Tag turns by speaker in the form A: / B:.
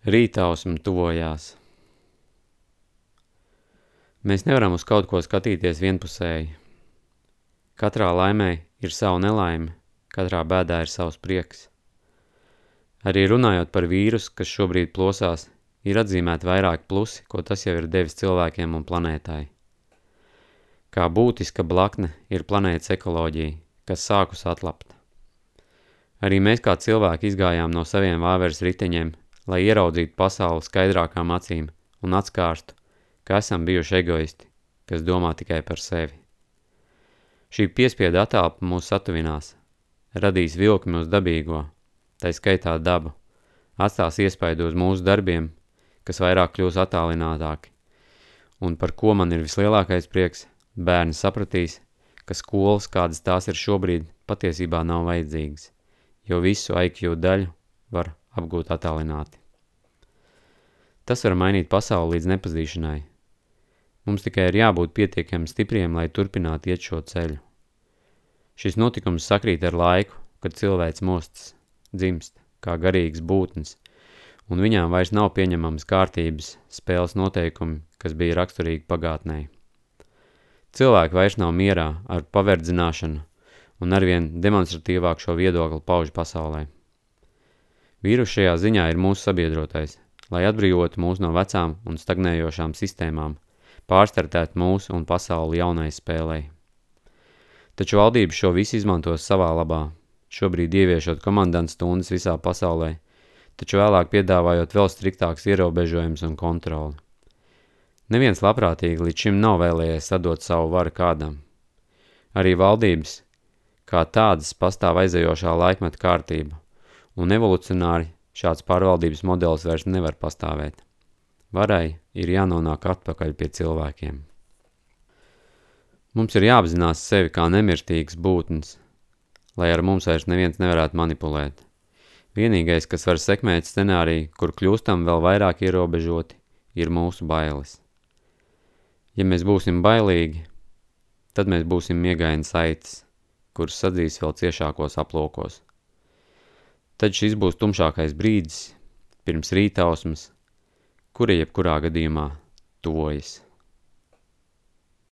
A: Rītausma tuvojās. Mēs nevaram uz kaut ko skatīties vienpusēji. Katrā laimē ir sava nelaime, katrā bēdā ir savs prieks. Arī runājot par vīrusu, kas šobrīd plosās, ir atzīmēti vairāki plusi, ko tas jau ir devis cilvēkiem un planētai. Kā būtiska blakne ir planētas ekoloģija, kas sākus atlapt. Arī mēs kā cilvēki izgājām no saviem vāveres riteņiem lai ieraudzītu pasauli skaidrākām acīm un atskārstu, ka esam bijuši egoisti, kas domā tikai par sevi. Šī piespieda atālpa mūs satuvinās, radīs vilkmi uz dabīgo, tai skaitā dabu, atstās iespaidu uz mūsu darbiem, kas vairāk kļūs attālinātāki, un par ko man ir vislielākais prieks, bērni sapratīs, ka skolas, kādas tās ir šobrīd, patiesībā nav vajadzīgas, jo visu IQ daļu var apgūt attālināti. Tas var mainīt pasauli līdz nepazīšanai. Mums tikai ir jābūt pietiekami stipriem, lai turpinātu iet šo ceļu. Šis notikums sakrīt ar laiku, kad cilvēks mostas, dzimst, kā garīgs būtnes, un viņām vairs nav pieņemams kārtības, spēles noteikumi, kas bija raksturīgi pagātnē. Cilvēki vairs nav mierā ar paverdzināšanu un arvien demonstratīvāk šo viedokli pauž pasaulē. Vīrus šajā ziņā ir mūsu sabiedrotais – lai atbrīvotu mūs no vecām un stagnējošām sistēmām, pārstartēt mūsu un pasauli jaunai spēlei. Taču valdības šo visu izmantos savā labā, šobrīd ieviešot komandants stundas visā pasaulē, taču vēlāk piedāvājot vēl striktāks ierobežojums un kontroli. Neviens labprātīgi līdz šim nav vēlējies sadot savu varu kādam. Arī valdības, kā tādas pastāv aizējošā laikmeta kārtība, un evolucionāri Šāds pārvaldības modelis vairs nevar pastāvēt. Varai ir jānonāk atpakaļ pie cilvēkiem. Mums ir jāapzinās sevi kā nemirtīgas būtnes, lai ar mums vairs neviens nevarētu manipulēt. Vienīgais, kas var sekmēt scenāriju, kur kļūstam vēl vairāk ierobežoti, ir mūsu bailes. Ja mēs būsim bailīgi, tad mēs būsim miegaini saites, kuras sadzīs vēl ciešākos aplokos. Tad šis būs tumšākais brīdis pirms rītausmas, kura jebkurā gadījumā tuvojas.